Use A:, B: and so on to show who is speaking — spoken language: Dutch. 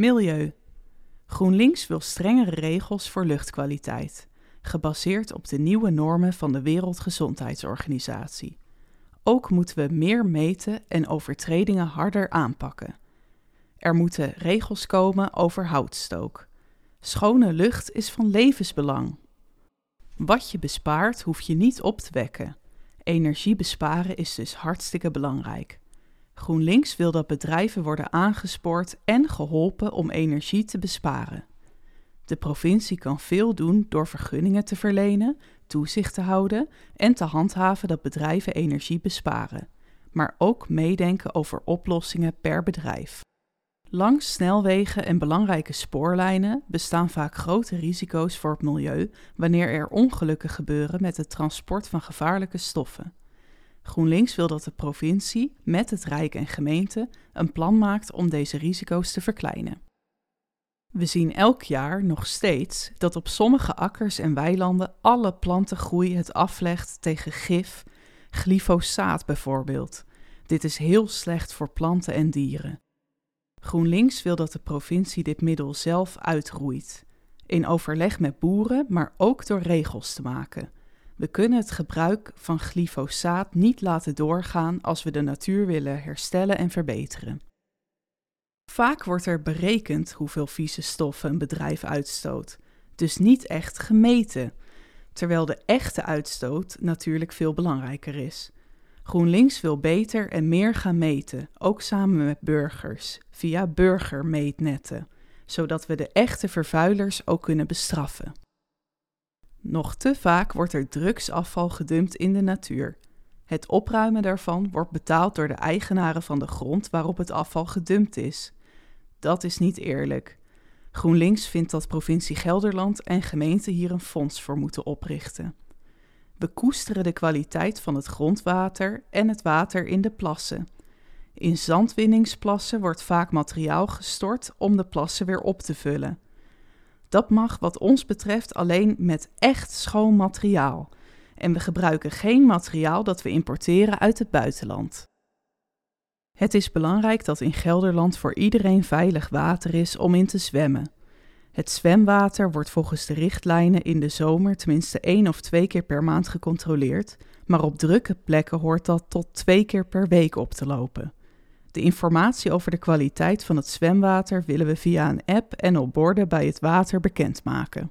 A: Milieu. GroenLinks wil strengere regels voor luchtkwaliteit, gebaseerd op de nieuwe normen van de Wereldgezondheidsorganisatie. Ook moeten we meer meten en overtredingen harder aanpakken. Er moeten regels komen over houtstook. Schone lucht is van levensbelang. Wat je bespaart, hoef je niet op te wekken. Energie besparen is dus hartstikke belangrijk. GroenLinks wil dat bedrijven worden aangespoord en geholpen om energie te besparen. De provincie kan veel doen door vergunningen te verlenen, toezicht te houden en te handhaven dat bedrijven energie besparen, maar ook meedenken over oplossingen per bedrijf. Langs snelwegen en belangrijke spoorlijnen bestaan vaak grote risico's voor het milieu wanneer er ongelukken gebeuren met het transport van gevaarlijke stoffen. GroenLinks wil dat de provincie met het Rijk en gemeente een plan maakt om deze risico's te verkleinen. We zien elk jaar nog steeds dat op sommige akkers en weilanden alle plantengroei het aflegt tegen gif, glyfosaat bijvoorbeeld. Dit is heel slecht voor planten en dieren. GroenLinks wil dat de provincie dit middel zelf uitroeit, in overleg met boeren, maar ook door regels te maken. We kunnen het gebruik van glyfosaat niet laten doorgaan als we de natuur willen herstellen en verbeteren. Vaak wordt er berekend hoeveel vieze stoffen een bedrijf uitstoot, dus niet echt gemeten, terwijl de echte uitstoot natuurlijk veel belangrijker is. GroenLinks wil beter en meer gaan meten, ook samen met burgers, via burgermeetnetten, zodat we de echte vervuilers ook kunnen bestraffen. Nog te vaak wordt er drugsafval gedumpt in de natuur. Het opruimen daarvan wordt betaald door de eigenaren van de grond waarop het afval gedumpt is. Dat is niet eerlijk. GroenLinks vindt dat provincie Gelderland en gemeenten hier een fonds voor moeten oprichten. We koesteren de kwaliteit van het grondwater en het water in de plassen. In zandwinningsplassen wordt vaak materiaal gestort om de plassen weer op te vullen. Dat mag wat ons betreft alleen met echt schoon materiaal. En we gebruiken geen materiaal dat we importeren uit het buitenland. Het is belangrijk dat in Gelderland voor iedereen veilig water is om in te zwemmen. Het zwemwater wordt volgens de richtlijnen in de zomer tenminste één of twee keer per maand gecontroleerd, maar op drukke plekken hoort dat tot twee keer per week op te lopen. De informatie over de kwaliteit van het zwemwater willen we via een app en op borden bij het water bekendmaken.